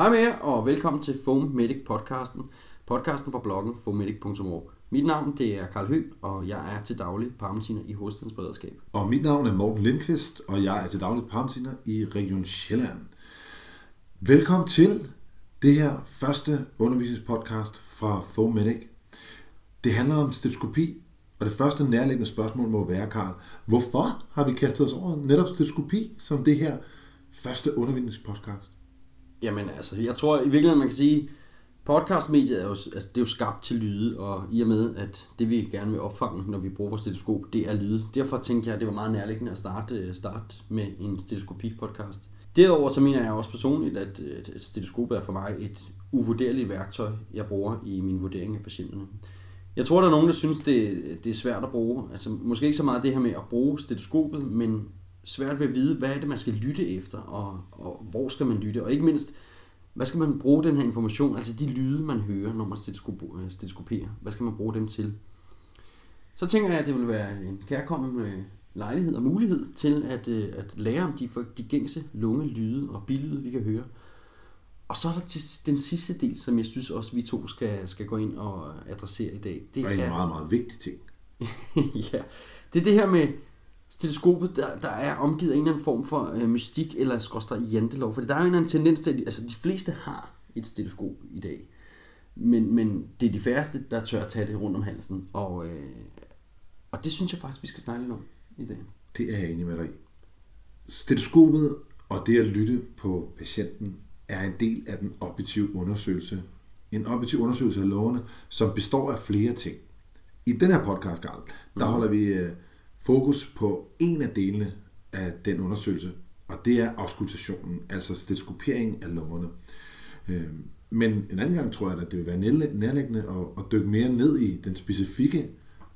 Hej med jer, og velkommen til Foam Medic podcasten. Podcasten fra bloggen foammedic.org. Mit navn det er Karl Høgh, og jeg er til daglig paramediciner i Hovedstadens Beredskab. Og mit navn er Morten Lindqvist, og jeg er til daglig paramediciner i Region Sjælland. Velkommen til det her første undervisningspodcast fra Foam Medic. Det handler om stetoskopi, og det første nærliggende spørgsmål må være, Karl, hvorfor har vi kastet os over netop stetoskopi som det her første undervisningspodcast? Jamen altså, jeg tror i virkeligheden, man kan sige, podcastmediet er jo, altså, det er jo skabt til lyde, og i og med, at det vi gerne vil opfange, når vi bruger vores stetoskop, det er lyde. Derfor tænkte jeg, at det var meget nærliggende at starte, øh, starte med en stetoskopi-podcast. Derudover så mener jeg også personligt, at øh, et stetoskop er for mig et uvurderligt værktøj, jeg bruger i min vurdering af patienterne. Jeg tror, der er nogen, der synes, det, det er svært at bruge. Altså, måske ikke så meget det her med at bruge stetoskopet, men svært ved at vide, hvad er det, man skal lytte efter, og, og hvor skal man lytte, og ikke mindst, hvad skal man bruge den her information, altså de lyde, man hører, når man stetoskoperer, hvad skal man bruge dem til? Så tænker jeg, at det vil være en kærkommen lejlighed og mulighed til at, øh, at lære om de, de gængse lunge, lyde og bilyde, vi kan høre. Og så er der til den sidste del, som jeg synes også, vi to skal, skal gå ind og adressere i dag. Det er en meget, meget vigtig ting. ja, det er det her med stetoskopet, der, der er omgivet af en eller anden form for øh, mystik eller skorstræk jantelov. For der er jo en eller anden tendens til, at altså, de fleste har et stetoskop i dag. Men, men det er de færreste, der tør at tage det rundt om halsen. Og, øh, og det synes jeg faktisk, vi skal snakke lidt om i dag. Det er jeg enig med dig i. Stetoskopet og det at lytte på patienten er en del af den objektive undersøgelse. En objektiv undersøgelse af lovene, som består af flere ting. I den her podcast, Carl, der mm. holder vi øh, fokus på en af delene af den undersøgelse, og det er auskultationen, altså stetoskopering af lungerne. Øh, men en anden gang tror jeg, at det vil være nærliggende at, at dykke mere ned i den specifikke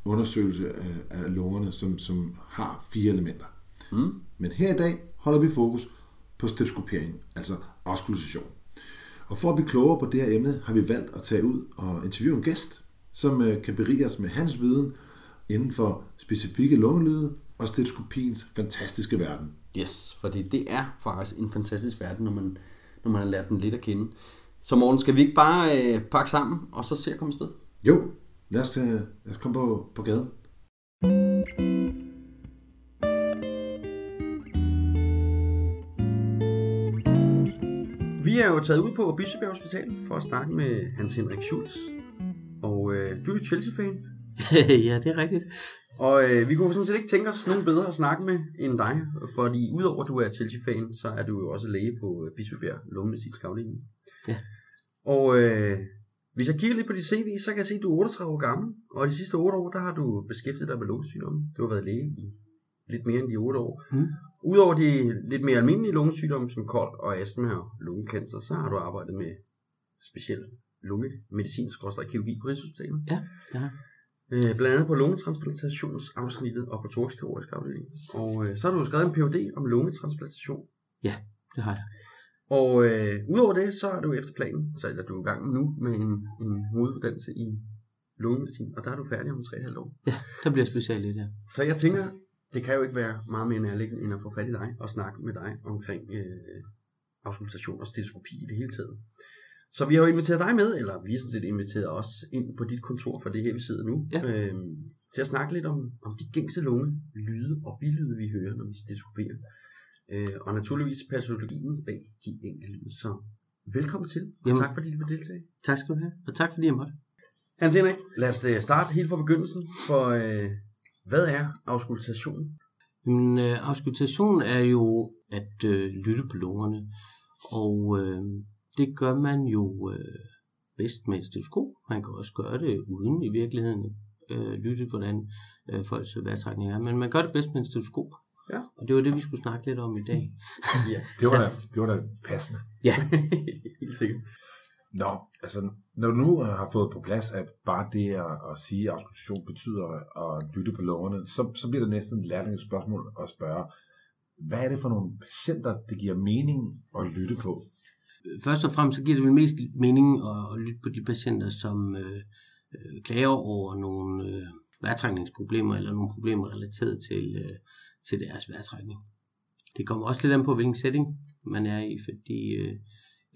undersøgelse af, af lungerne, som, som har fire elementer. Mm. Men her i dag holder vi fokus på stetoskopering, altså auskultation. Og for at blive klogere på det her emne, har vi valgt at tage ud og interviewe en gæst, som øh, kan berige os med hans viden inden for specifikke lungelyde og stetoskopiens fantastiske verden. Yes, fordi det er faktisk en fantastisk verden, når man, når man har lært den lidt at kende. Så morgen skal vi ikke bare øh, pakke sammen, og så se at komme afsted? Jo, lad os, øh, lad os komme på, på gaden. Vi er jo taget ud på Bispebjerg Hospital for at snakke med Hans Henrik Schulz. Og øh, du er Chelsea-fan. ja, det er rigtigt. Og øh, vi kunne sådan set ikke tænke os nogen bedre at snakke med end dig, fordi udover at du er Chelsea-fan, så er du jo også læge på øh, Bispebjerg Lungemedicinsk Afdeling. Ja. Og øh, hvis jeg kigger lidt på dit CV, så kan jeg se, at du er 38 år gammel, og de sidste 8 år, der har du beskæftiget dig med lungesygdomme. Du har været læge i lidt mere end de 8 år. Mm. Udover de lidt mere almindelige lungesygdomme, som kold og astma og lungekancer, så har du arbejdet med speciel lungemedicinsk og kirurgi på Rigshospitalet. Ja, det har øh, Blandt andet på lungetransplantationsafsnittet og på thoraxkirurgisk afdeling. Og øh, så har du skrevet en Ph.D. om lungetransplantation. Ja, det har jeg. Og øh, udover det, så er du efter planen, så er du i gang nu med en, en hoveduddannelse i lungemedicin, og der er du færdig om 3,5 år. Ja, der bliver specielt lidt, ja. Så jeg tænker, det kan jo ikke være meget mere nærliggende, end at få fat i dig og snakke med dig omkring øh, auskultation og stetoskopi i det hele taget. Så vi har jo inviteret dig med, eller vi har sådan set inviteret os ind på dit kontor, for det her, vi sidder nu, ja. øh, til at snakke lidt om, om de gængse lunge, lyde og bilyde, vi hører, når vi stetoskoperer. Øh, og naturligvis patologien bag de enkelte lyde. Så velkommen til, og Jamen, tak fordi du vil deltage. Tak skal du have, og tak fordi jeg måtte. Hans Henrik, lad os øh, starte helt fra begyndelsen, for øh, hvad er auskultation? Men, øh, auskultation er jo at øh, lytte på lungerne, og øh, det gør man jo øh, bedst med et stetoskop. Man kan også gøre det uden i virkeligheden øh, lytte, hvordan øh, folks vejrtrækning er, men man gør det bedst med et stetoskop. Ja. Og det var det, vi skulle snakke lidt om i dag. ja, det var da, det var da passende. Ja, helt sikkert. Nå, altså, når du nu har fået på plads, at bare det at, at sige, at auskultation betyder at lytte på lovene, så, så bliver det næsten et lærligt spørgsmål at spørge, hvad er det for nogle patienter, det giver mening at lytte på? Først og fremmest så giver det vel mest mening at, at lytte på de patienter, som øh, øh, klager over nogle øh, vejrtrækningsproblemer eller nogle problemer relateret til, øh, til deres vejrtrækning. Det kommer også lidt an på, hvilken setting man er i, fordi øh,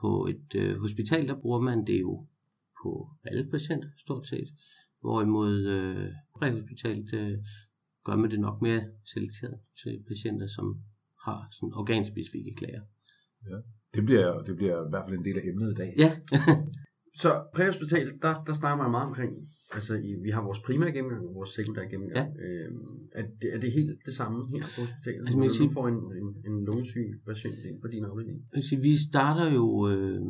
På et øh, hospital, der bruger man det jo på alle patienter, stort set. Hvorimod øh, præhospitalet øh, gør man det nok mere selekteret til patienter, som har sådan organspecifikke klager. Det bliver, det bliver i hvert fald en del af emnet i dag. Ja, Så præhospital, der, der snakker man meget omkring, altså i, vi har vores primære gennemgang og vores sekundære gennemgang. Ja. Øhm, er, det, er det helt det samme her på hospitalet? Altså, man Når sige- du får en, en, en lungesyg patient ind på din afdeling? Sige, vi starter jo, øh,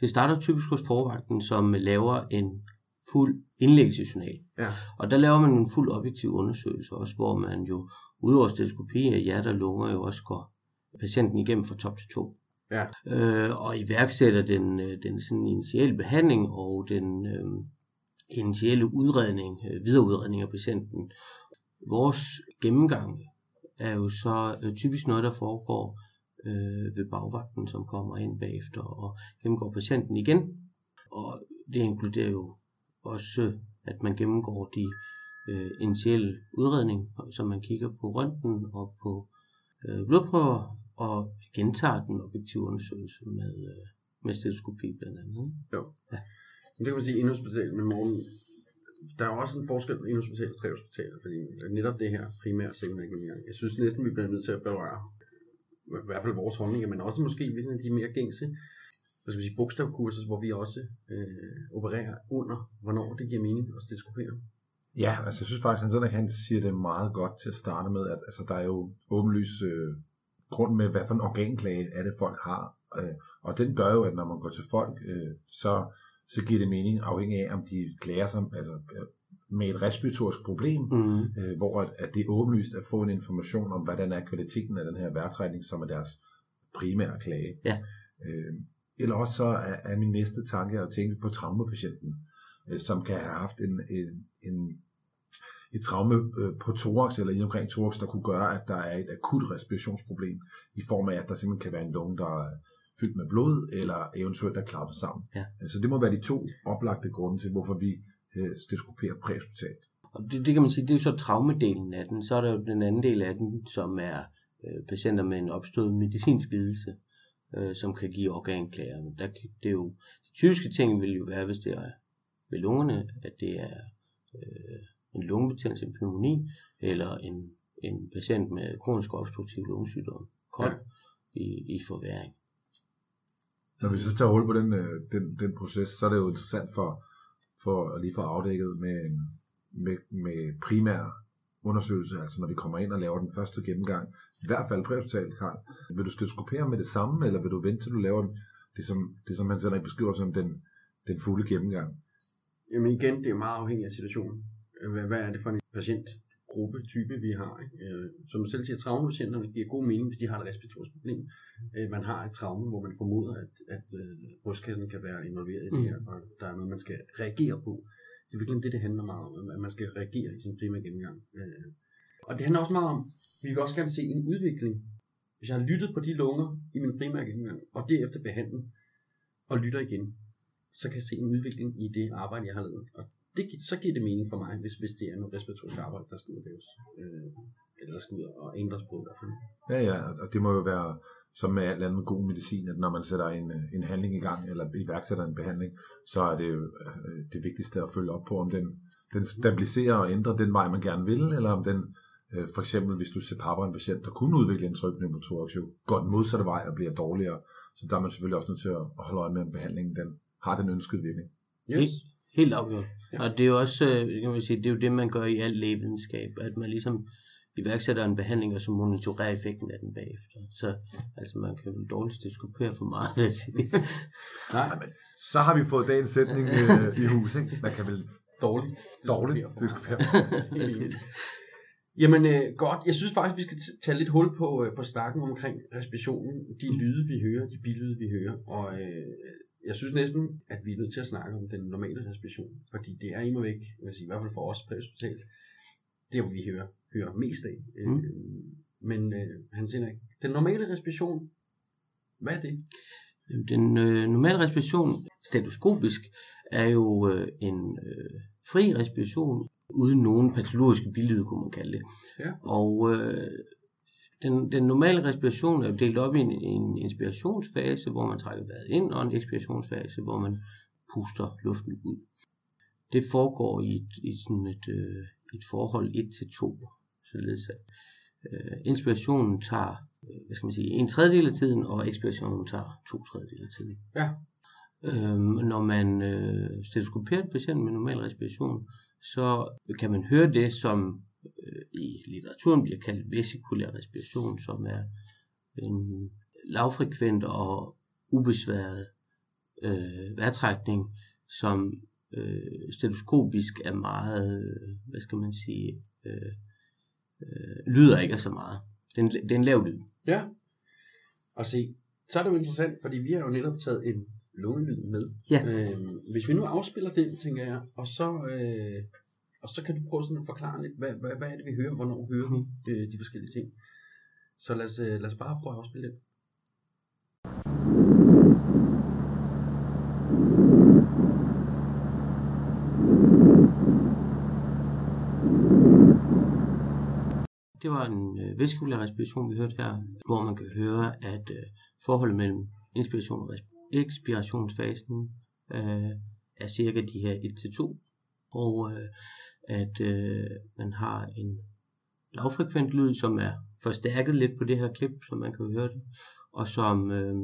det starter typisk hos forvagten, som laver en fuld indlæggelsesjournal. Ja. Og der laver man en fuld objektiv undersøgelse også, hvor man jo udover stetoskopi af hjerte og lunger jo også går patienten igennem fra top til to. Ja. Øh, og iværksætter den, øh, den sådan initiale behandling og den øh, initiale udredning, øh, videreudredning af patienten. Vores gennemgang er jo så øh, typisk noget, der foregår øh, ved bagvagten, som kommer ind bagefter og gennemgår patienten igen. Og det inkluderer jo også, at man gennemgår de øh, initielle udredning, så man kigger på røntgen og på øh, blodprøver og gentager den objektive undersøgelse med, øh, med stetoskopi blandt andet. Men det kan man sige inhospital, men morgen, der er jo også en forskel på inhospital og præhospital, fordi netop det her primære sekundære gennemgang, jeg synes næsten, vi bliver nødt til at berøre, i hvert fald vores holdninger, men også måske virkelig de mere gængse, hvad skal vi sige, bogstavkurser, hvor vi også øh, opererer under, hvornår det giver mening at stetoskopere. Ja, altså jeg synes faktisk, at han siger det meget godt til at starte med, at altså, der er jo åbenlys øh, grund med, hvad for en organklage er det, folk har. Øh, og den gør jo, at når man går til folk, øh, så, så giver det mening afhængig af, om de klager sig altså, øh, med et respiratorisk problem, Mm. øh, hvor at, at det er åbenlyst at få en information om, hvordan er kvaliteten af den her vejrtrækning, som er deres primære klage. Ja. Øh, eller også så er, er min næste tanke at tænke på traumapatienten, øh, som kan have haft en, en, en, et traume øh, på thorax eller inde omkring thorax, der kunne gøre, at der er et akut respirationsproblem, i form af, at der simpelthen kan være en lunge, der er fyldt med blod, eller eventuelt er klappet sammen. Ja. Så det må være de to oplagte grunde til, hvorfor vi øh, stetoskoperer præhospitalt. Og det, det kan man sige, det er jo så traumedelen af den. Så er der jo den anden del af den, som er øh, patienter med en opstået medicinsk lidelse, øh, som kan give organklager. Der, det er jo, de typiske ting vil jo være, hvis det er ved lungerne, at det er øh, en lungebetændelse, en pneumoni, eller en, en patient med kronisk obstruktiv lungesygdom, KOL, Ja. i, i forværing. Når vi så tager hul på den, øh, den, den proces, så er det jo interessant for, for at lige få afdækket med, med, med primær undersøgelse, altså når vi kommer ind og laver den første gennemgang, i hvert fald præhospitalt, Karl, vil du stetoskopere med det samme, eller vil du vente til du laver det, som, det som han selv beskriver som den, den fulde gennemgang? Jamen igen, det er meget afhængigt af situationen. Hvad, hvad er det for en patientgruppe, type vi har? Ikke? Øh, Som du selv siger, traumapatienterne giver god mening, hvis de har et respiratorisk problem. Øh, Man har et traume, hvor man formoder, at, at øh, brystkassen kan være involveret i det Mm. her, og der er noget, man skal reagere på. Det er virkelig det, det handler meget om, at man skal reagere i sin primære gennemgang. Øh, Og det handler også meget om, vi vil også gerne se en udvikling. Hvis jeg har lyttet på de lunger i min primære gennemgang, og derefter behandle, og lytter igen, så kan jeg se en udvikling i det arbejde, jeg har lavet. Og det, så giver det mening for mig, hvis, hvis det er noget respiratorisk arbejde, der skal ud og laves. Øh, eller der skal ud og ændres på i hvert fald. Ja, ja, og det må jo være som med alt andet god medicin, at når man sætter en, øh, en handling i gang, eller iværksætter en behandling, så er det jo øh, det vigtigste at følge op på, om den, den stabiliserer og ændrer den vej, man gerne vil, eller om den, øh, for eksempel hvis du sepapper en patient, der kunne udvikle en trykpneumotorix, jo går den modsatte vej og bliver dårligere. Så der er man selvfølgelig også nødt til at holde øje med, om behandlingen den har den ønskede virkning. Helt, helt afgjort. Ja. Og det er jo også, øh, kan man sige, det er jo det, man gør i al lægevidenskab, at man ligesom iværksætter en behandling, og så monitorerer effekten af den bagefter. Så altså, man kan jo dårligt stetoskopere for meget, vil jeg sige. Nej, men så har vi fået dagens sætning øh, i hus, ikke? Man kan vel dårligt. dårligt. Præcis. Jamen øh, godt, jeg synes faktisk, vi skal tage lidt hul på, øh, på snakken omkring respirationen, de lyde, vi hører, de bilyde, vi hører. Og øh, jeg synes næsten, at vi er nødt til at snakke om den normale respiration, fordi det er imod væk, jeg vil sige, i hvert fald for os på hospitalet, det er, vi hører, hører mest af. Øh, Mm. Men øh, han siger ikke, den normale respiration, hvad er det? Den øh, normale respiration, stetoskopisk, er jo øh, en øh, fri respiration, uden nogen patologiske billede, kunne man kalde det. Ja. Og øh, den, den normale respiration er delt op i en, en inspirationsfase, hvor man trækker vejret ind, og en ekspirationsfase, hvor man puster luften ud. Det foregår i, et, i sådan et, øh, et forhold 1 til 2, således at øh, inspirationen tager øh, hvad skal man sige, en tredjedel af tiden, og ekspirationen tager to tredjedel af tiden. Ja. Øhm, når man øh, stetoskoperer en patient med normal respiration, så kan man høre det, som øh, i litteraturen bliver kaldt vesikulær respiration, som er en lavfrekvent og ubesværet øh, vejrtrækning, som øh, stetoskopisk er meget, øh, hvad skal man sige, øh, øh, lyder ikke så meget. Det er, en, det er en lav lyd. Ja. Og se, så er det jo interessant, fordi vi har jo netop taget en lungelyd med. Ja. Øhm, hvis vi nu afspiller den, tænker jeg, og så, øh, og så kan du prøve sådan at forklare lidt, hvad, hvad, hvad er det, vi hører, hvornår hører vi øh, de forskellige ting. Så lad os, øh, lad os bare prøve at afspille den. Det var en øh, respiration, vi hørte her, hvor man kan høre, at øh, forholdet mellem inspiration og ekspirationsfasen øh, er cirka de her 1-2, og øh, at øh, man har en lavfrekvent lyd, som er forstærket lidt på det her klip, som man kan høre det, og som øh,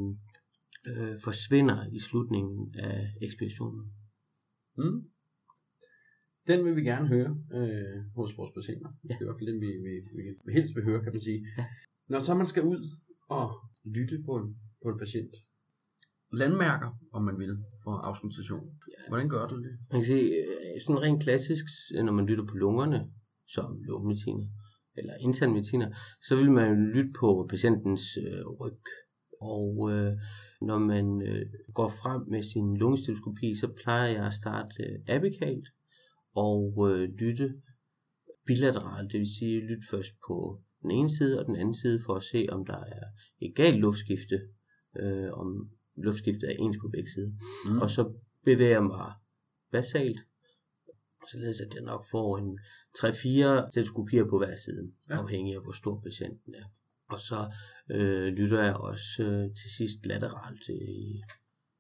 øh, forsvinder i slutningen af ekspirationen. Mm. Den vil vi gerne høre øh, hos vores patienter. Ja. Ja. Det er i hvert fald den, vi, vi, vi, vi helst vil høre, kan man sige. Ja. Når så man skal ud og lytte på en, på en patient, landmærker, om man vil, for afslutation. Ja. Hvordan gør du det? Man kan sige, øh, sådan rent klassisk, øh, når man lytter på lungerne, som lungemediciner, eller intern mediciner, så vil man jo lytte på patientens øh, ryg. Og øh, når man øh, går frem med sin lungestereoskopi, så plejer jeg at starte øh, apikalt og øh, lytte bilateralt, det vil sige lytte først på den ene side og den anden side for at se, om der er et galt luftskifte, øh, om luftskiftet er ens på begge sider. Mm. Og så bevæger jeg mig basalt, således at jeg nok får en 3-4 stetoskopier på hver side, ja. afhængig af hvor stor patienten er. Og så øh, lytter jeg også øh, til sidst lateralt øh,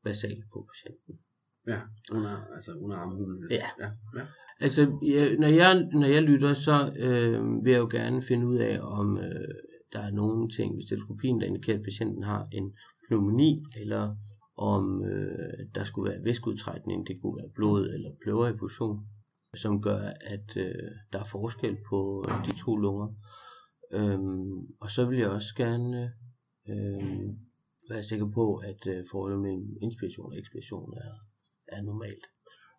basalt på patienten. Ja, under, altså under armhulen. Ja. ja. ja. Altså, jeg, når, jeg, når jeg lytter, så øh, vil jeg jo gerne finde ud af, om øh, der er nogle ting ved stetoskopien, der indikerer, at patienten har en pneumoni, eller om øh, der skulle være væskeudtrækning, det kunne være blod eller pløverefusion, som gør, at øh, der er forskel på de to lunger. Øhm, og så vil jeg også gerne øh, være sikker på, at øh, forholdet mellem inspiration og ekspiration er, er normalt.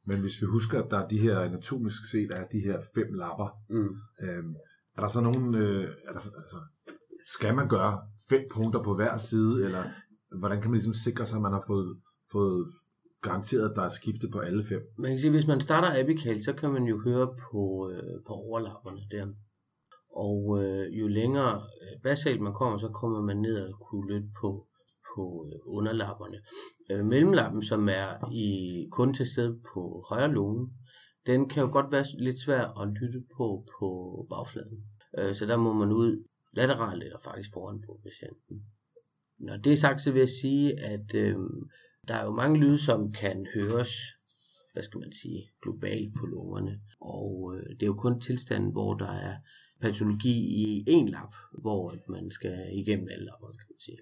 Men hvis vi husker, at der er de her, anatomisk set, er de her fem lapper, Mm. øhm, er der så nogen, øh, er der, så- altså, skal man gøre fem punkter på hver side, eller hvordan kan man ligesom sikre sig, at man har fået, fået garanteret, at der er skifte på alle fem? Man kan sige, hvis man starter apikalt, så kan man jo høre på, øh, på overlapperne der. Og øh, jo længere øh, basalt man kommer, så kommer man ned og kunne lytte på, på øh, underlapperne. Øh, mellemlappen, som er i, kun til stede på højre lunge, den kan jo godt være lidt svær at lytte på på bagfladen. Øh, så der må man ud lateralt eller faktisk foran på patienten. Når det er sagt, så vil jeg sige, at øh, der er jo mange lyde, som kan høres, hvad skal man sige, globalt på lungerne. Og øh, det er jo kun tilstanden, hvor der er patologi i en lap, hvor at man skal igennem alle lapperne, kan man sige.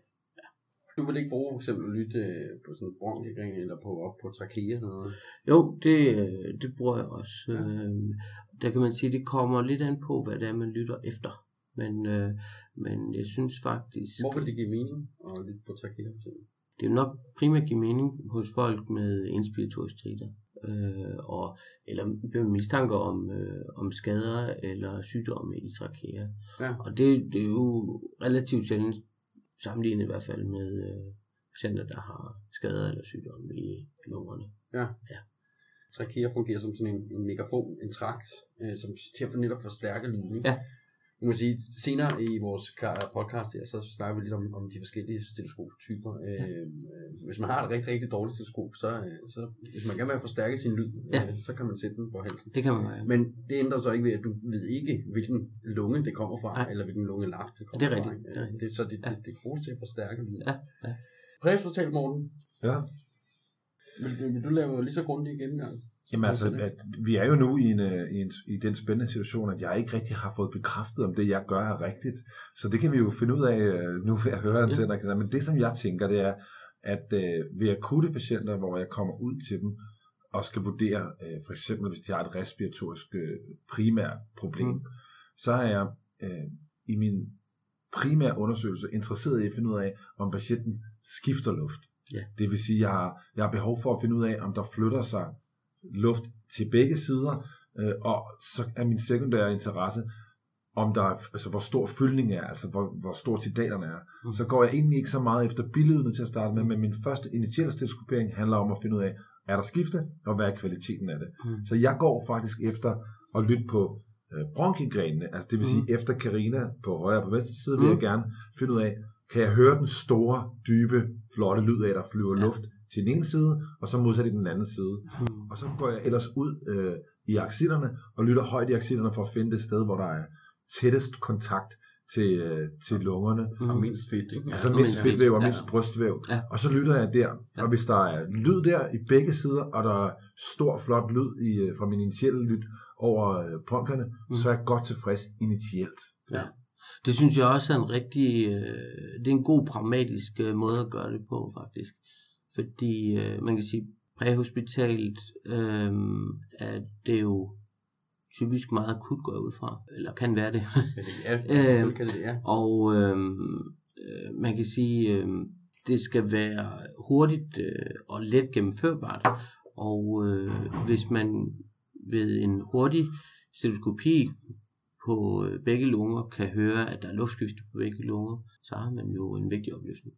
Du vil ikke bruge for eksempel at lytte øh, på sådan en bronkiring eller på, op på trakea eller noget? Jo, det, øh, det bruger jeg også. Øh, der kan man sige, det kommer lidt an på, hvad det er, man lytter efter. Men, øh, men jeg synes faktisk... Hvorfor det giver mening at lytte på eksempel? det vil nok primært give mening hos folk med inspiratoristriter, øh, og, eller med mistanker om, øh, om skader eller sygdomme i trakea. Ja. Og det, det er jo relativt sjældent sammenlignet i hvert fald med øh, patienter, der har skader eller sygdomme i lungerne. Trakea fungerer som sådan en, en megafon, en trakt, øh, som til at netop forstærke lyden. Ja. Man kan sige, senere i vores podcast her, så snakker vi lidt om, om de forskellige stetoskoptyper. Øh, øh, hvis man har et rigtig, rigtig dårligt stetoskop, så, øh, så hvis man gerne vil forstærke sin lyd, Ja. øh, så kan man sætte den på halsen. Det kan man gøre. Men det ændrer så ikke ved, at du ved ikke, hvilken lunge det kommer fra, Nej. eller hvilken lunge laft det kommer Det er fra. rigtigt, ikke? det er rigtigt. Det, så det, Ja. det, det er brugt til at forstærke lyden. Ja, ja. Præhospital, Morten, Ja. vil, vil du lave lige så grundig gennemgang? Jamen altså, at vi er jo nu i, en, øh, i, en, i den spændende situation, at jeg ikke rigtig har fået bekræftet, om det jeg gør er rigtigt. Så det kan vi jo finde ud af øh, nu ved at høre en Ja. Men det som jeg tænker, det er, at øh, ved akutte patienter, hvor jeg kommer ud til dem og skal vurdere, øh, for eksempel hvis de har et respiratorisk øh, primært problem, mm. så er jeg øh, i min primære undersøgelse interesseret i at finde ud af, om patienten skifter luft. Ja. Det vil sige, at jeg har, jeg har behov for at finde ud af, om der flytter sig luft til begge sider, øh, og så er min sekundære interesse, om der er, altså hvor stor fyldning er, altså hvor, hvor stor tidaterne er. Mm. Mm. Så går jeg egentlig ikke så meget efter billedene til at starte med, men min første initielle stetoskopering handler om at finde ud af, er der skifte, og hvad er kvaliteten af det. Mm. Så jeg går faktisk efter at lytte på øh, bronkiegrenene, altså det vil sige, Mm. efter Karina på højre og på venstre side, vil Mm. jeg gerne finde ud af, kan jeg høre den store, dybe, flotte lyd af, der flyver ja. luft til den ene side, og så modsat i den anden side. Mm. Og så går jeg ellers ud øh, i axillerne og lytter højt i axillerne for at finde det sted, hvor der er tættest kontakt til, øh, til lungerne. Mm. Og mindst fedt, ikke? Altså og mindst fedtvæv og ja. mindst brystvæv. Ja. Og så lytter jeg der. Og hvis der er lyd der i begge sider, og der er stor, flot lyd i, øh, fra min initielle lyd over øh, bronkerne, Mm. så er jeg godt tilfreds initielt. Ja. Det synes jeg også er en rigtig, øh, det er en god pragmatisk øh, måde at gøre det på faktisk. Fordi øh, man kan sige, præhospitalt øh, er det jo typisk meget akut går ud fra, eller kan være det. Ja, det- kan det, ja. Og øh, øh, man kan sige, øh, det skal være hurtigt øh, og let gennemførbart. Og øh, hvis man ved en hurtig stetoskopi på øh, begge lunger kan høre, at der er luftskifte på begge lunger, så har man jo en vigtig oplysning.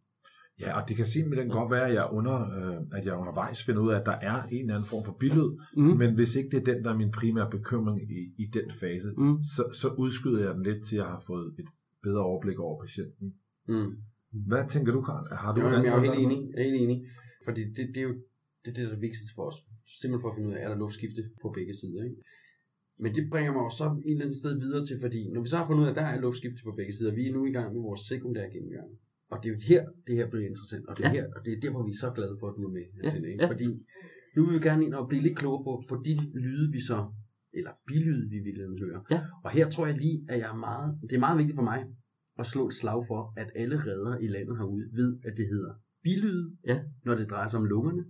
Ja, og det kan simpelthen godt være, at jeg, under, øh, at jeg undervejs finder ud af, at der er en eller anden form for billyd, Mm. men hvis ikke det er den, der er min primære bekymring i, i den fase, Mm. så, så udskyder jeg den lidt til, at jeg har fået et bedre overblik over patienten. Mm. Hvad tænker du, Karl? Har du Jo, jeg er helt enig. Jeg er helt enig. Fordi det, det er jo det, det, der er vigtigst for os. Simpelthen for at finde ud af, er der luftskifte på begge sider. Ikke? Men det bringer mig også så et eller andet sted videre til, fordi når vi så har fundet ud af, at der er luftskifte på begge sider, vi er nu i gang med vores sekundære gennemgang. Og det er jo her, det her bliver interessant. Og det er, Ja. her, og det er derfor, vi er så glade for, at du er med. Ja, Hansine, ikke? ja. Fordi nu vil vi gerne ind og blive lidt klogere på, på de lyde, vi så, eller bilyde, vi vil høre. Ja. Og her tror jeg lige, at jeg er meget, det er meget vigtigt for mig at slå et slag for, at alle redder i landet herude ved, at det hedder bilyde, Ja. når det drejer sig om lungerne,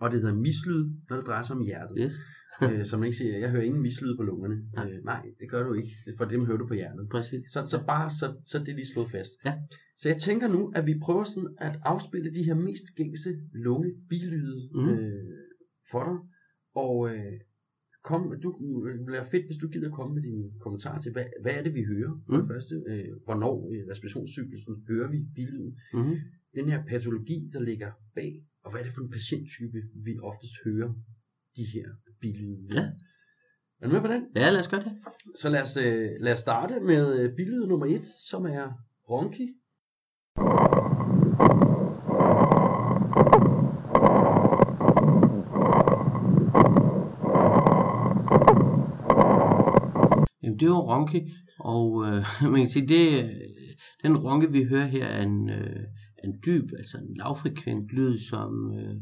og det hedder mislyd, når det drejer sig om hjertet. Yes. Øh, man ikke siger, jeg hører ingen mislyd på lungerne. Nej. Øh, nej, det gør du ikke, for dem hører du på hjertet. Præcis. Så, så bare, så, så det er lige slået fast. Ja. Så jeg tænker nu, at vi prøver sådan at afspille de her mest gængse lunge bilyde Mhm. øh, for dig. Og øh, kom, du, det bliver fedt, hvis du gider komme med dine kommentarer til, hvad, hvad er det, vi hører? For Mhm. det første, øh, hvornår i respirationscyklusen hører vi bilyden? Mm-hmm. Den her patologi, der ligger bag, og hvad er det for en patienttype, vi oftest hører de her bilyde? Ja. Er du med på den? Ja, lad os gøre det. Så lad os, øh, lad os starte med øh, billede nummer et, som er Ronki. Jamen, det var ronke, og øh, man kan sige, det, øh, den ronke, vi hører her, er en, øh, en dyb, altså en lavfrekvent lyd, som øh,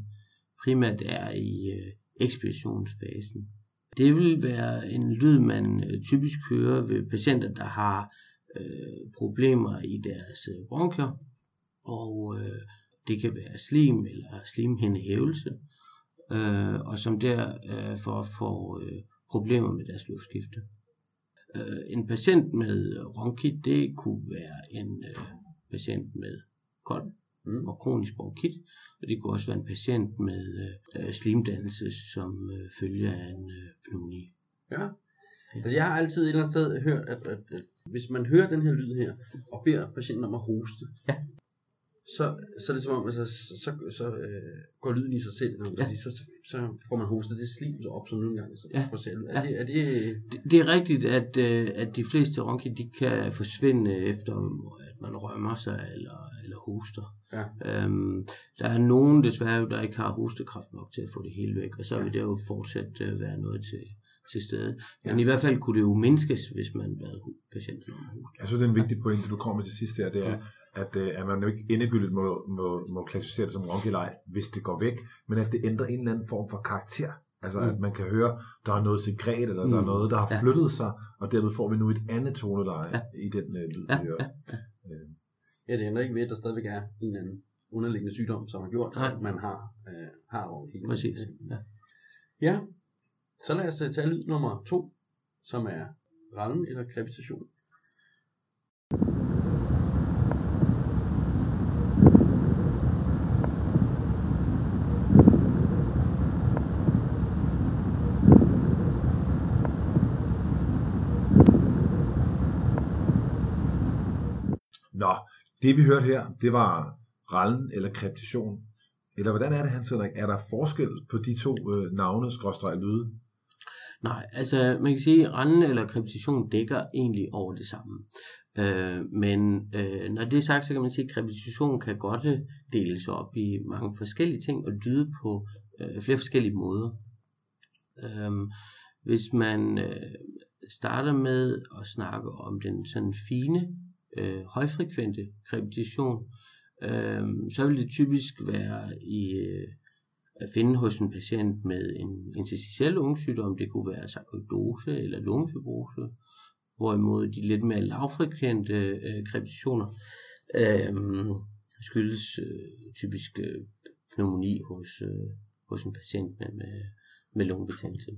primært er i øh, ekspirationsfasen. Det vil være en lyd, man øh, typisk hører ved patienter, der har øh, problemer i deres øh, bronkier, og øh, det kan være slim eller slimhindehævelse, øh, og som derfor øh, får øh, problemer med deres luftskifte. Øh, en patient med ronkit, det kunne være en øh, patient med kold Mm. og kronisk bronkit, og det kunne også være en patient med øh, slimdannelse, som øh, følger af en øh, pneumoni. Ja. Altså, jeg har altid et eller andet sted hørt, at, at, at hvis man hører den her lyd her, og beder patienten om at hoste, Ja. Så, så er det som om, altså, så, så, så øh, går lyden i sig selv, når Ja. ja. så, så, så får man hostet det slim så op, som nogle gange så Ja. selv. Ja. Er, det, er det, Det, det er rigtigt, at, øh, at de fleste ronki, de kan forsvinde efter, at man rømmer sig eller, eller hoster. Ja. Øhm, der er nogen desværre, der ikke har hostekraft nok til at få det hele væk, og så vil det jo fortsat øh, være noget til, til stede. Men Ja. i hvert fald kunne det jo mindskes, hvis man bad patienten om at hoste. Jeg synes, det er en vigtig pointe, du kommer med til sidst her, det er, at, øh, at man jo ikke endegyldigt må, må, må klassificere det som ronkelej, hvis det går væk, men at det ændrer en eller anden form for karakter. Altså, Mm. at man kan høre, der er noget sekret, eller der er Mm. noget, der har Ja. flyttet sig, og derved får vi nu et andet toneleje Ja. i den øh, lyd, Ja, vi hører. ja, Øh, ja, det ændrer ikke ved, at der stadigvæk er en eller anden underliggende sygdom, som har gjort, Nej. at man har, øh, har over hele. Præcis. Ja. Ja, så lad os øh, tage lyd nummer to, som er rallen eller krepitation. Nå, det vi hørte her, det var rallen eller kryptation. Eller hvordan er det, Hans Henrik? Er der forskel på de to øh, navne, skråstreg lyde? Nej, altså man kan sige, at randen eller kryptation dækker egentlig over det samme. Øh, men øh, når det er sagt, så kan man sige, at kreptation kan godt øh, deles op i mange forskellige ting og dyde på øh, flere forskellige måder. Øh, hvis man øh, starter med at snakke om den sådan fine, øh, højfrekvente kreptation, øh, så vil det typisk være i øh, at finde hos en patient med en interstitiel lungesygdom. Det kunne være sarkoidose eller lungefibrose, hvorimod de lidt mere lavfrekvente øh, krepitationer øh, skyldes øh, typisk øh, pneumoni hos, øh, hos en patient med, med, med lungebetændelse.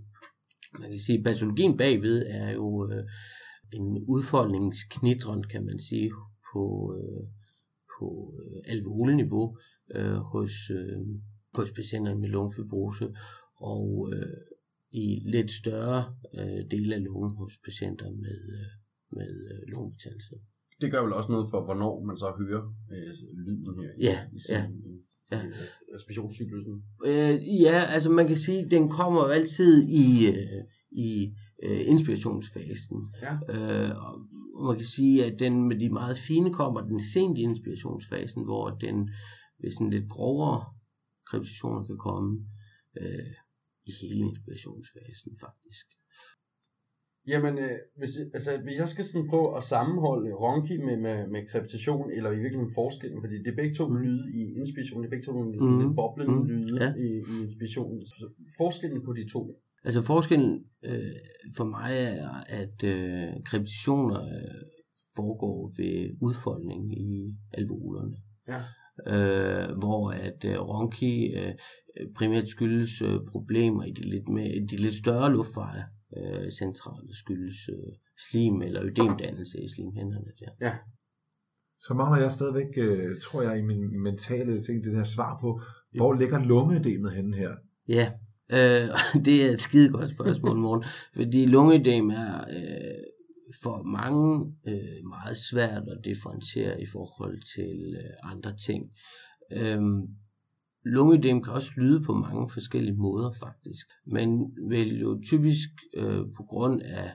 Man kan sige, at patologien bagved er jo øh, en udfoldningsknitren, kan man sige, på, øh, på øh, alveoleniveau øh, hos, øh, hos patienter med lungefibrose, og øh, i lidt større øh, dele af lungen hos patienter med, øh, med øh, lungebetændelse. Det gør vel også noget for, hvornår man så hører øh, lyden her i, Ja, i, ja, i, ja. i respirationscyklusen. Øh, ja, altså man kan sige, at den kommer jo altid i, øh, i øh, inspirationsfasen. Ja. Øh, og man kan sige, at den med de meget fine kommer den sent i inspirationsfasen, hvor den ved sådan lidt grovere krepitationer kan komme øh, i hele inspirationsfasen faktisk. Jamen, øh, hvis, altså, hvis jeg skal sådan prøve at sammenholde ronki med, med, med krepitation, eller i virkeligheden forskellen, fordi det er begge to lyde i inspiration, det er begge to nogle sådan Mhm. lidt boblende Mhm. lyde Ja. i, i inspirationen. Så forskellen på de to. Altså forskellen øh, for mig er, at øh, krepitationer øh, foregår ved udfoldning i alveolerne. Ja. øh, hvor at øh, ronki øh, primært skyldes øh, problemer i de lidt, med, de lidt større luftveje øh, centrale skyldes øh, slim eller ødemdannelse i slimhænderne der. Ja. Så mangler jeg stadigvæk, øh, tror jeg, i min mentale ting, det der svar på, hvor ligger lungeødemet henne her? Ja, øh, det er et skide godt spørgsmål, morgen, fordi lungeødem er øh, for mange øh, meget svært at differentiere i forhold til øh, andre ting. Øhm, lungeødem kan også lyde på mange forskellige måder faktisk, men vil jo typisk øh, på grund af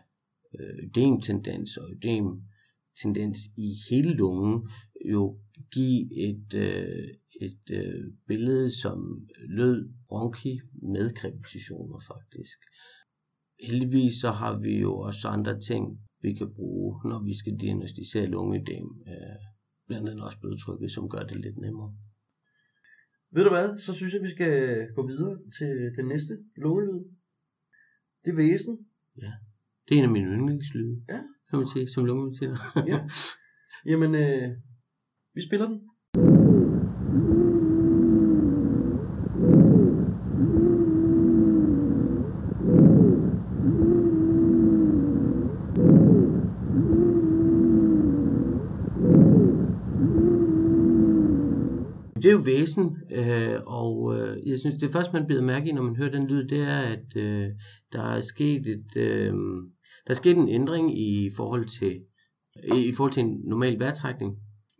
øh, ødemtendens og ødemtendens i hele lungen jo give et, øh, et øh, billede, som lød bronki med krepitationer faktisk. Heldigvis så har vi jo også andre ting, vi kan bruge, når vi skal diagnostisere lungeødem. Øh, blandt andet også blodtrykket, som gør det lidt nemmere. Ved du hvad, så synes jeg, vi skal gå videre til den næste lungelyd. Det er væsen. Det er en af mine yndlingslyde, Ja. kan man sige, som lungebetjener. Ja. Jamen, øh, vi spiller den. Det er jo væsen, øh, og øh, jeg synes, det første, man bider mærke i, når man hører den lyd, det er, at øh, der er sket et, øh, der er sket en ændring i forhold til i, i forhold til en normal vejrtrækning,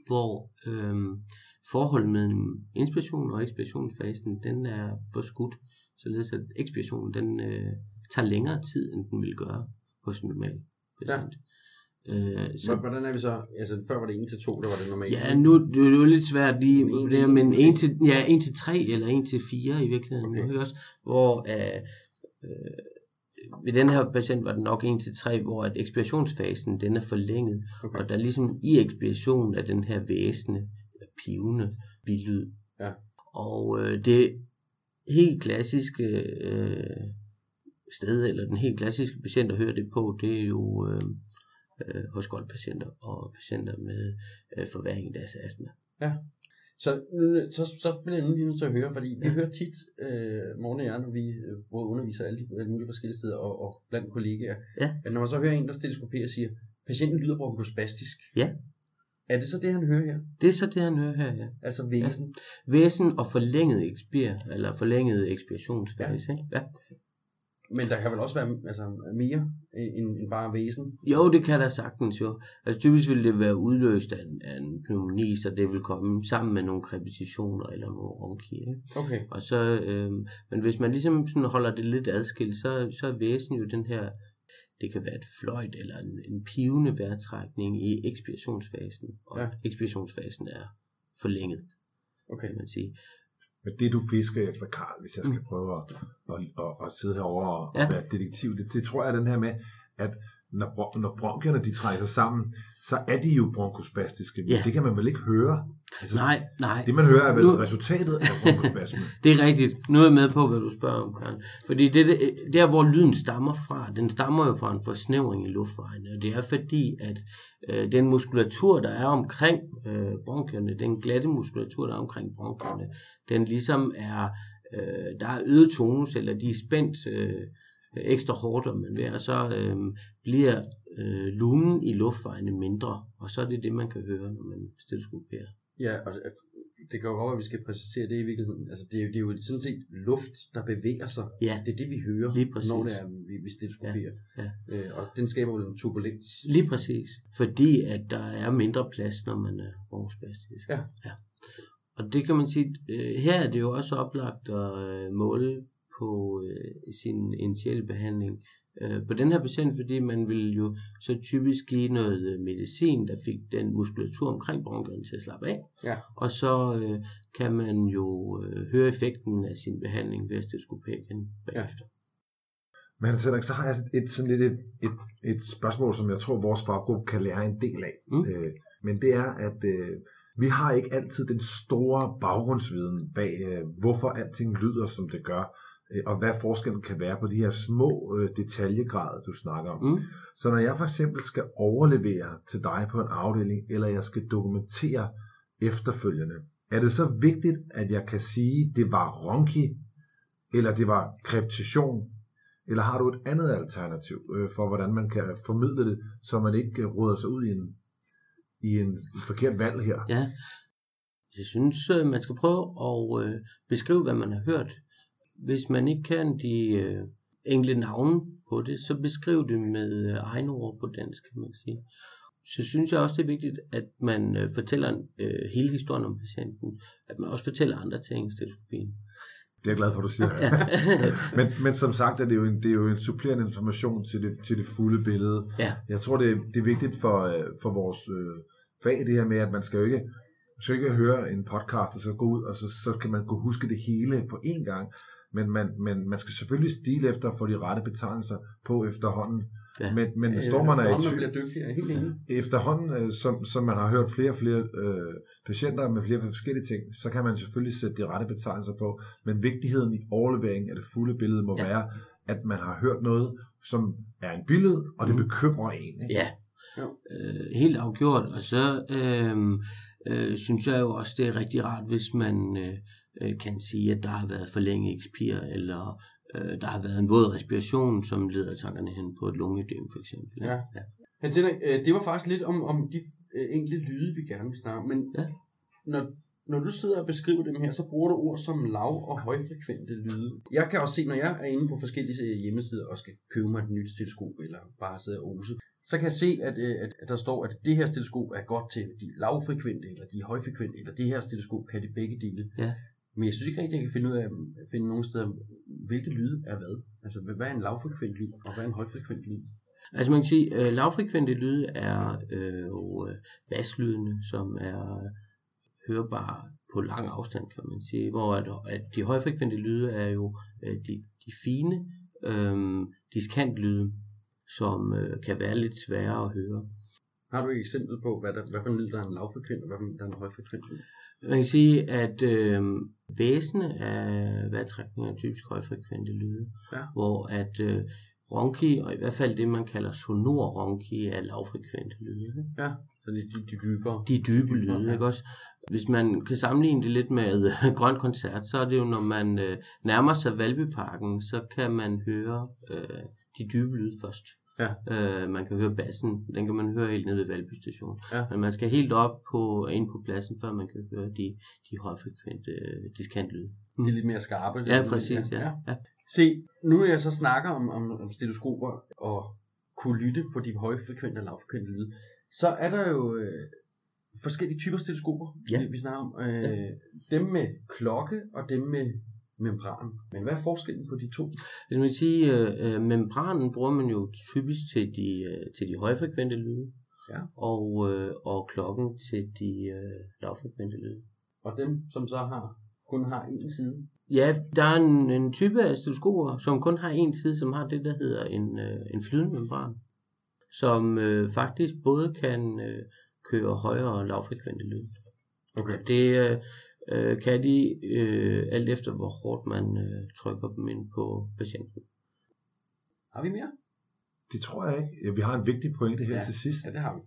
hvor øh, forholdet mellem inspiration og ekspirationsfasen, den er forskudt, således at ekspirationen den, øh, tager længere tid, end den vil gøre hos en normal patient. Ja. Øh, så, Hvordan er vi så? Altså, før var det 1 til 2, der var det normalt. Ja, nu det er jo lidt svært lige, En det til er, en. men 1 til, ja, 1 til 3 eller 1 til 4 i virkeligheden, Okay. også, hvor øh, øh, ved den her patient var det nok 1 til 3, hvor at ekspirationsfasen den er forlænget, Okay. og der er ligesom i ekspirationen af den her væsende, eller pivende bilyd. Ja. Og øh, det helt klassiske øh, sted, eller den helt klassiske patient at høre det på, det er jo øh, øh, hos patienter og patienter med øh, forværing af deres astma. Så, øh, så, så bliver jeg lige nødt til at høre, fordi vi hører tit, øh, Morten og jeg, når vi øh, både underviser alle de alle mulige forskellige steder og, og blandt kollegaer, Ja. at når man så hører en, der steleskopperer og siger, patienten lyder bronkospastisk. Ja. Er det så det, han hører her? Det er så det, han hører her, ja. Altså væsen? Væsen og forlænget ekspir, eller forlænget ekspirationsfase, ja. ja. Men der kan vel også være altså, mere end, end bare væsen? Jo, det kan der sagtens jo. Altså typisk vil det være udløst af en, af en pneumoni, så det vil komme sammen med nogle krepitationer eller nogle ronki. Ikke? Okay. Og så, øh, men hvis man ligesom sådan holder det lidt adskilt, så, så er væsen jo den her, det kan være et fløjt eller en, en pivende vejrtrækning i ekspirationsfasen. Og ja. ekspirationsfasen er forlænget, Okay. kan man sige. Men det du fisker efter, Karl, hvis jeg skal prøve at, at, at, at sidde herovre og ja. Være detektiv, det, det tror jeg den her med, at når, når bronkierne de trækker sig sammen, så er de jo bronkospastiske, men Ja. det kan man vel ikke høre? Altså, Nej, nej. Det man hører er vel Nu- resultatet af bronkospasmen. Det er rigtigt. Nu er jeg med på, hvad du spørger om, Karen. Fordi det, det, der, hvor lyden stammer fra, den stammer jo fra en forsnævring i luftvejene. Og det er fordi, at øh, den muskulatur, der er omkring øh, bronkierne, den glatte muskulatur, der er omkring bronkierne, den ligesom er, øh, der er øget tonus, eller de er spændt øh, ekstra hårdt, om man vil, og så øh, bliver øh, lumen i luftvejene mindre. Og så er det det, man kan høre, når man stilleskoperer. Ja, og det- det kan jo godt at vi skal præcisere det i virkeligheden. Altså, det er, jo, det er jo sådan set luft, der bevæger sig. Ja, Det er det, vi hører, Lige præcis. når det er, vi, vi steleskopperer. Ja, Øh, og den skaber jo en turbulens. Lige præcis. Fordi at der er mindre plads, når man er bronkospastisk. Ja. ja. Og det kan man sige, øh, her er det jo også oplagt at øh, måle på øh, sin initielle behandling øh, på den her patient, fordi man vil jo så typisk give noget øh, medicin, der fik den muskulatur omkring bronkierne til at slappe af. Ja. Og så øh, kan man jo øh, høre effekten af sin behandling ved at stetoskopere igen bagefter. Men Henrik, så har jeg et, sådan lidt et, et, et spørgsmål, som jeg tror, vores faggruppe kan lære en del af. Mm. Øh, men det er, at øh, vi har ikke altid den store baggrundsviden bag, øh, hvorfor alting lyder, som det gør, og hvad forskellen kan være på de her små øh, detaljegrader, du snakker om. Mm. Så når jeg for eksempel skal overlevere til dig på en afdeling, eller jeg skal dokumentere efterfølgende, er det så vigtigt, at jeg kan sige, det var ronki, eller det var kreptation, eller har du et andet alternativ øh, for, hvordan man kan formidle det, så man ikke øh, råder sig ud i en, i en forkert valg her? Ja, jeg synes, øh, man skal prøve at øh, beskrive, hvad man har hørt. Hvis man ikke kan de øh, enkelte navne på det, så beskriv det med øh, egne ord på dansk, kan man sige. Så synes jeg også, det er vigtigt, at man øh, fortæller øh, hele historien om patienten. At man også fortæller andre ting i stetoskopien. Det er jeg glad for, du siger. Ja. men, men som sagt er det jo en, det er jo en supplerende information til det, til det fulde billede. ja, Jeg tror, det, er- det er vigtigt for, øh, for vores øh, fag, det her med, at man skal jo ikke, man skal ikke høre en podcast, og så gå ud, og så, så kan man kunne huske det hele på én gang. Men man, men man skal selvfølgelig stile efter at få de rette betegnelser på efterhånden. Ja. Men, men står man er i tvivl, bliver dygtig, er helt enig. efterhånden, øh, som, som man har hørt flere og flere øh, patienter med flere forskellige ting, så kan man selvfølgelig sætte de rette betegnelser på. Men vigtigheden i overleveringen af det fulde billede må Ja. være, at man har hørt noget, som er en billede, og det Mhm. bekymrer en. Ikke? ja. Jo. Øh, helt afgjort. Og så øh, øh, synes jeg jo også, det er rigtig rart, hvis man øh, øh, kan sige, at der har været forlænget ekspir, eller øh, der har været en våd respiration, som leder tankerne hen på et lungeødem, for eksempel. Ja. ja. Hans Henrik, øh, det var faktisk lidt om, om de øh, enkelte lyde, vi gerne vil snakke men Ja. når, når du sidder og beskriver dem her, så bruger du ord som lav- og højfrekvente lyde. Jeg kan også se, når jeg er inde på forskellige øh, hjemmesider og skal købe mig et nyt stetoskop, eller bare sidde og ose, så kan jeg se, at, at, at der står, at det her stetoskop er godt til de lavfrekvente, eller de højfrekvente, eller det her stetoskop kan det begge dele. Ja. Men jeg synes ikke rigtig, jeg kan finde ud af, finde nogen steder, hvilke lyde er hvad. Altså, hvad er en lavfrekvent lyd, og hvad er en højfrekvent lyd? Altså man kan sige, øh, lavfrekvente lyde er øh, jo øh, baslydene, som er hørbare på lang afstand, kan man sige. Hvor at, at de højfrekvente lyde er jo øh, de, de fine øh, diskantlyde, som øh, kan være lidt svære at høre. Har du et eksempel på, hvad, der, hvad for en lyd, der er en lavfrekvent, og hvad for en, der er en højfrekvent lyd? Man kan sige, at øh, væsene af vejrtrækning er typisk højfrekvente lyde, Ja. hvor at øh, ronki, og i hvert fald det, man kalder sonor ronki, er lavfrekvente lyde. Ja, så det er de, de dybere. De dybe lyde, ikke også? Hvis man kan sammenligne det lidt med øh, Grøn Koncert, så er det jo, når man øh, nærmer sig Valbyparken, så kan man høre øh, de dybe lyde først. Ja. Øh, man kan høre bassen, den kan man høre helt nede ved Valby station. Ja. Men man skal helt op på, ind på pladsen, før man kan høre de, de højfrekvente øh, diskantlyde. De er lidt mere skarpe. Ja, præcis, ja. ja. Se, nu jeg så snakker om, om, om stetoskoper og kunne lytte på de højfrekvente og lavfrekvente lyde, så er der jo øh, forskellige typer stetoskoper, Ja. vi, vi snakker om. Øh, Ja. Dem med klokke og dem med membran. Men hvad er forskellen på de to? Det vil sige, øh, øh, membranen bruger man jo typisk til de, øh, til de højfrekvente lyde, Ja. og, øh, og klokken til de øh, lavfrekvente lyde. Og dem, som så har kun har en side. Ja, der er en, en type af stetoskoper, som kun har en side, som har det, der hedder en, øh, en flydende membran, som øh, faktisk både kan øh, køre højere og lavfrekvente lyde. Okay. Det øh, øh, kan de øh, alt efter, hvor hårdt man øh, trykker dem ind på patienten. Har vi mere? Det tror jeg ikke. Vi har en vigtig pointe her Ja. til sidst. Ja, det har vi.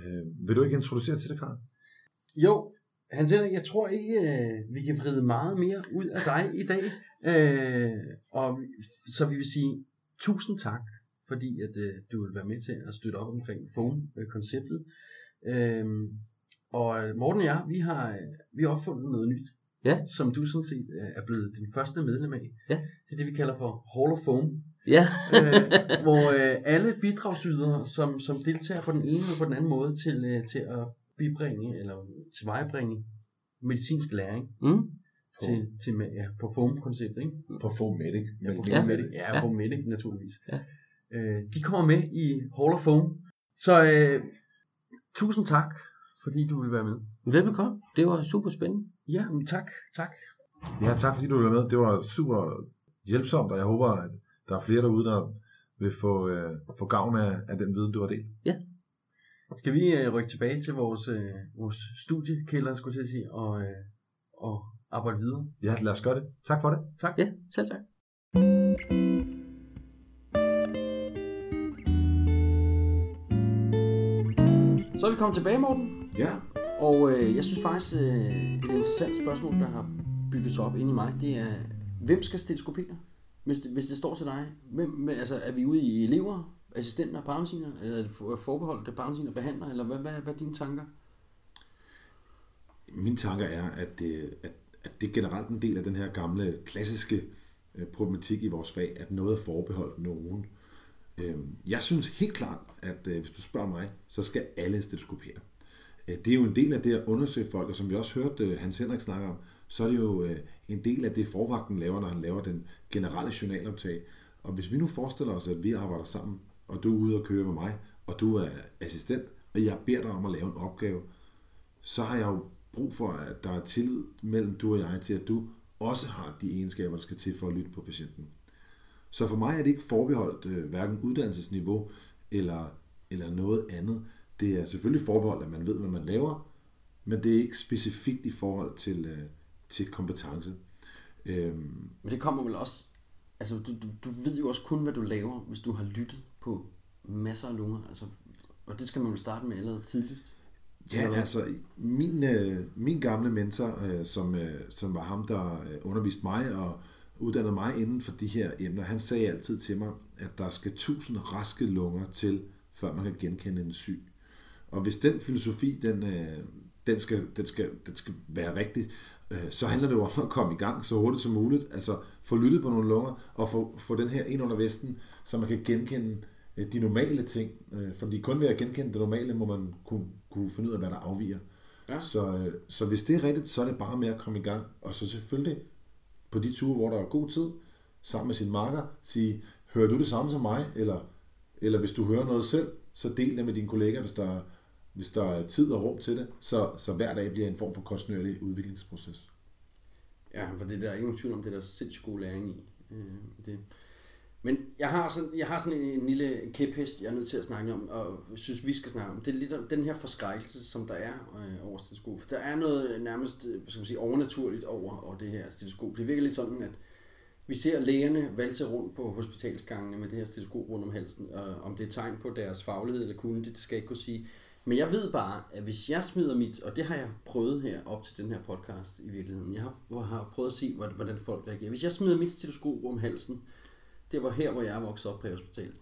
Øh, vil du ikke introducere til det, Karl? Jo, Hans Henrik, jeg tror ikke, øh, vi kan vride meget mere ud af dig i dag. Øh, og så vi vil sige tusind tak, fordi at øh, du vil være med til at støtte op omkring phone-konceptet. Øh, og øh, Morten og jeg, vi har, øh, vi har opfundet noget nyt, Ja. som du sådan set øh, er blevet din første medlem af. Ja. Det er det, vi kalder for Hall of Phone Ja, øh, hvor øh, alle bidragsydere, som, som deltager på den ene eller på den anden måde til, øh, til at bibringe eller tilvejebringe medicinsk læring mm. til, til, ja, på FOAM-konceptet, ikke? På Fomatic. Ja, på Ja. FOAM-medic. Ja, Ja. FOAM-medic, naturligvis. Ja. Øh, de kommer med i Hall of Foam. Så øh, tusind tak, fordi du vil være med. Velbekomme. Det var super spændende. Ja, men tak, tak. Ja, tak fordi du ville være med. Det var super hjælpsomt, og jeg håber, at der er flere derude, der vil få, øh, få gavn af, af den viden, du har delt. Skal vi øh, rykke tilbage til vores, øh, vores studiekælder, skulle jeg sige, og, øh, og arbejde videre? Ja, lad os gøre det. Tak for det. Tak. Ja, selv tak. Så er vi kommet tilbage, Morten. Ja. Og øh, jeg synes faktisk, øh, et interessant spørgsmål, der har bygget sig op inde i mig, det er, hvem skal stetoskopere? Hvis det, hvis det står til dig, hvem, altså, er vi ude i elever, assistenter, paramediciner, eller er det for- forbeholdt det paramediciner, behandler, eller hvad, hvad, hvad er dine tanker? Mine tanker er, at det, at, at det er generelt en del af den her gamle, klassiske øh, problematik i vores fag, at noget er forbeholdt nogen. Øh, Jeg synes helt klart, at øh, hvis du spørger mig, så skal alle stetoskopere. Øh, det er jo en del af det at undersøge folk, og som vi også hørte øh, Hans Henrik snakke om, så er det jo øh, en del af det, forvagten laver, når han laver den generelle journaloptag. Og hvis vi nu forestiller os, at vi arbejder sammen, og du er ude og køre med mig, og du er assistent, og jeg beder dig om at lave en opgave, så har jeg jo brug for, at der er tillid mellem du og jeg til, at du også har de egenskaber, der skal til for at lytte på patienten. Så for mig er det ikke forbeholdt øh, hverken uddannelsesniveau eller, eller noget andet. Det er selvfølgelig forbeholdt, at man ved, hvad man laver, men det er ikke specifikt i forhold til, øh, til kompetence. Øhm, Men det kommer vel også, altså du, du, du ved jo også kun, hvad du laver, hvis du har lyttet på masser af lunger, altså, og det skal man jo starte med allerede tidligt. Ja, altså min, øh, min gamle mentor, øh, som, øh, som var ham, der øh, underviste mig og uddannede mig inden for de her emner, han sagde altid til mig, at der skal tusind raske lunger til, før man kan genkende en syg. Og hvis den filosofi, den, øh, den, skal, den, skal, den skal være rigtig, øh, så handler det jo om at komme i gang så hurtigt som muligt. Altså få lyttet på nogle lunger og få, få den her ind under vesten, så man kan genkende øh, de normale ting. Øh, fordi kun ved at genkende det normale, må man kunne, kunne finde ud af, hvad der afviger. Ja. Så, øh, så hvis det er rigtigt, så er det bare med at komme i gang. Og så selvfølgelig på de ture, hvor der er god tid, sammen med sin marker, sige, hører du det samme som mig? Eller, eller hvis du hører noget selv, så del det med dine kollegaer, hvis der, hvis der er tid og rum til det. Så, så hver dag bliver en form for kontinuerlig udviklingsproces. Ja, for det der er ingen tvivl om, det der er sindssygt god læring i. Øh, det. Men jeg har sådan, jeg har sådan en, en lille kæphest, jeg er nødt til at snakke om, og synes, vi skal snakke om. Det er lidt om den her forskrækkelse, som der er øh, over stetoskop. Der er noget nærmest, øh, hvad skal man sige, overnaturligt over, over det her stetoskop. Det virker lidt sådan, at vi ser lægerne valse rundt på hospitalsgangene med det her stetoskop rundt om halsen. Og om det er tegn på deres faglighed eller kunde, det skal jeg ikke kunne sige. Men jeg ved bare, at hvis jeg smider mit, og det har jeg prøvet her op til den her podcast i virkeligheden, jeg har, har prøvet at se, hvordan folk reagerer. Hvis jeg smider mit stetoskop om halsen, det var her, hvor jeg vokset op på hospital,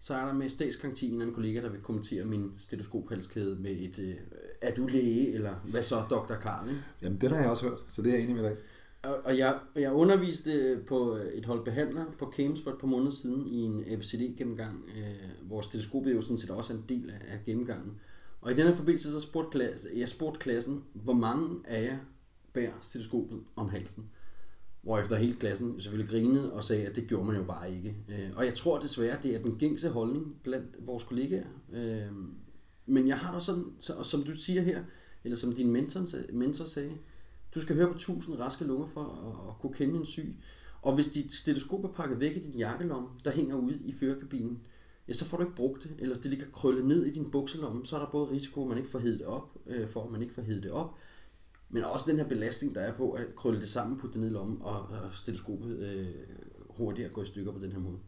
så er der med statsgaranti en anden kollega, der vil kommentere min stetoskophalskæde med et, øh, er du læge, eller hvad så, Dr. Karl? Ikke? Jamen, det har jeg også hørt, så det er jeg enig med dig. Og, og jeg, jeg underviste på et hold behandler på Cames for et par måneder siden i en ABCD-gennemgang, øh, hvor stetoskopet jo sådan set også en del af, af gennemgangen. Og i den her forbindelse så spurgte klasse, jeg spurgte klassen, hvor mange af jer bærer stetoskopet om halsen. Hvorefter hele klassen selvfølgelig grinede og sagde, at det gjorde man jo bare ikke. Øh, og jeg tror desværre, det er den gængse holdning blandt vores kollegaer. Øh, men jeg har da sådan, som du siger her, eller som din mentor, mentor sagde, du skal høre på tusind raske lunger for at, at kunne kende en syg. Og hvis dit stetoskop er pakket væk i din jakkelomme, der hænger ude i førerkabinen, ja, så får du ikke brugt det, eller det ligger krøllet ned i din bukselomme, så er der både risiko, at man ikke får hedet det op, øh, for at man ikke får hedet det op, men også den her belastning, der er på at krølle det sammen, putte det ned i lommen og, og stetoskopet øh, hurtigt gå i stykker på den her måde.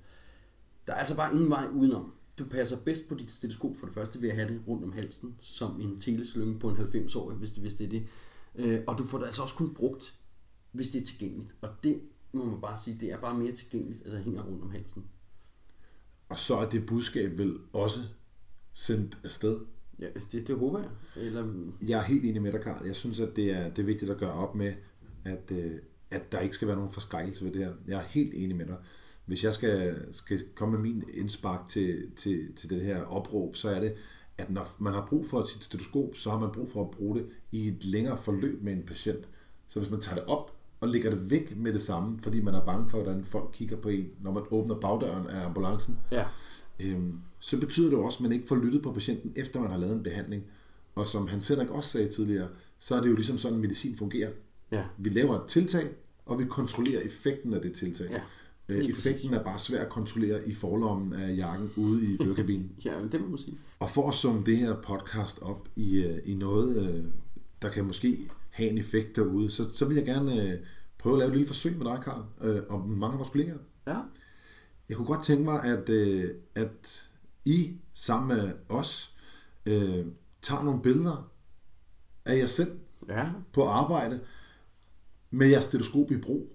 Der er altså bare ingen vej udenom. Du passer bedst på dit stetoskop for det første ved at have det rundt om halsen, som en teleslynge på en 90-årig, hvis det, hvis det er det. Øh, og du får det altså også kun brugt, hvis det er tilgængeligt. Og det må man bare sige, det er bare mere tilgængeligt, at der hænger rundt om halsen. Og så er det budskab vel også sendt afsted. Ja, det, det håber jeg. Eller... Jeg er helt enig med dig, Karl. Jeg synes, at det er, det er vigtigt at gøre op med, at, øh, at der ikke skal være nogen forskrækkelse ved det her. Jeg er helt enig med dig. Hvis jeg skal, skal komme med min indspark til, til, til det her opråb, så er det, at når man har brug for sit stetoskop, så har man brug for at bruge det i et længere forløb med en patient. Så hvis man tager det op og lægger det væk med det samme, fordi man er bange for, hvordan folk kigger på en, når man åbner bagdøren af ambulancen, ja. øhm, så betyder det også, at man ikke får lyttet på patienten, efter man har lavet en behandling. Og som han selv også sagde tidligere, så er det jo ligesom sådan, medicin fungerer. Ja. Vi laver et tiltag, og vi kontrollerer effekten af det tiltag. Ja, øh, effekten præcis. er bare svær at kontrollere i forlommen af jakken ude i førerkabinen. ja, det må man sige. Og for at summe det her podcast op i, øh, i noget, øh, der kan måske have en effekt derude, så, så vil jeg gerne øh, prøve at lave et lille forsøg med dig, Karl, øh, og mange af vores kollegaer. Ja. Jeg kunne godt tænke mig, at, øh, at I sammen med os øh, tager nogle billeder af jer selv Ja. på arbejde med jeres stetoskop i brug,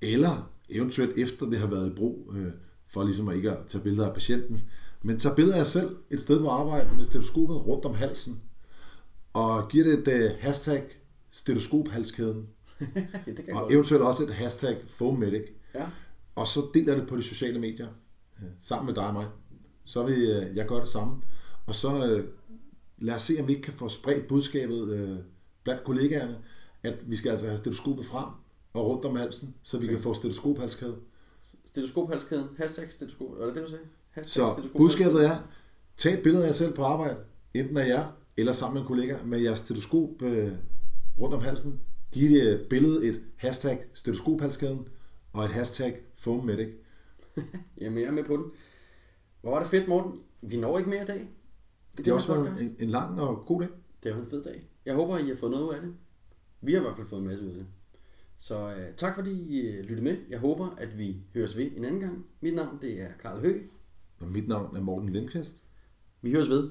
eller eventuelt efter det har været i brug, øh, for ligesom at ikke at tage billeder af patienten. Men tag billeder af jer selv et sted på arbejde med stetoskopet rundt om halsen, og giver det et uh, hashtag stetoskophalskæden, det kan og godt. eventuelt også et hashtag FOMedic. Ja. Og så deler det på de sociale medier, sammen med dig og mig. Så vil øh, jeg gøre det samme. Og så øh, lad os se, om vi ikke kan få spredt budskabet øh, blandt kollegaerne, at vi skal altså have stetoskopet frem og rundt om halsen, så vi kan få stetoskophalskæde. Stetoskophalskæden. Hashtag stetoskop. Var det det, du sagde? Hashtag Så budskabet er, tag et billede af jer selv på arbejde, enten af jer eller sammen med en kollega, med jeres stetoskop øh, rundt om halsen. Giv det billede et hashtag stetoskophalskæden og et hashtag FOMedic. Jamen, jeg er med på den. Hvor var det fedt, Morten. Vi når ikke mere i dag. Det har også været en, en lang og god dag. Det var en fed dag. Jeg håber, I har fået noget ud af det. Vi har i hvert fald fået en masse ud af det. Så øh, tak fordi I øh, lyttede med. Jeg håber, at vi høres ved en anden gang. Mit navn det er Karl Høgh. Og mit navn er Morten Lindqvist. Vi høres ved.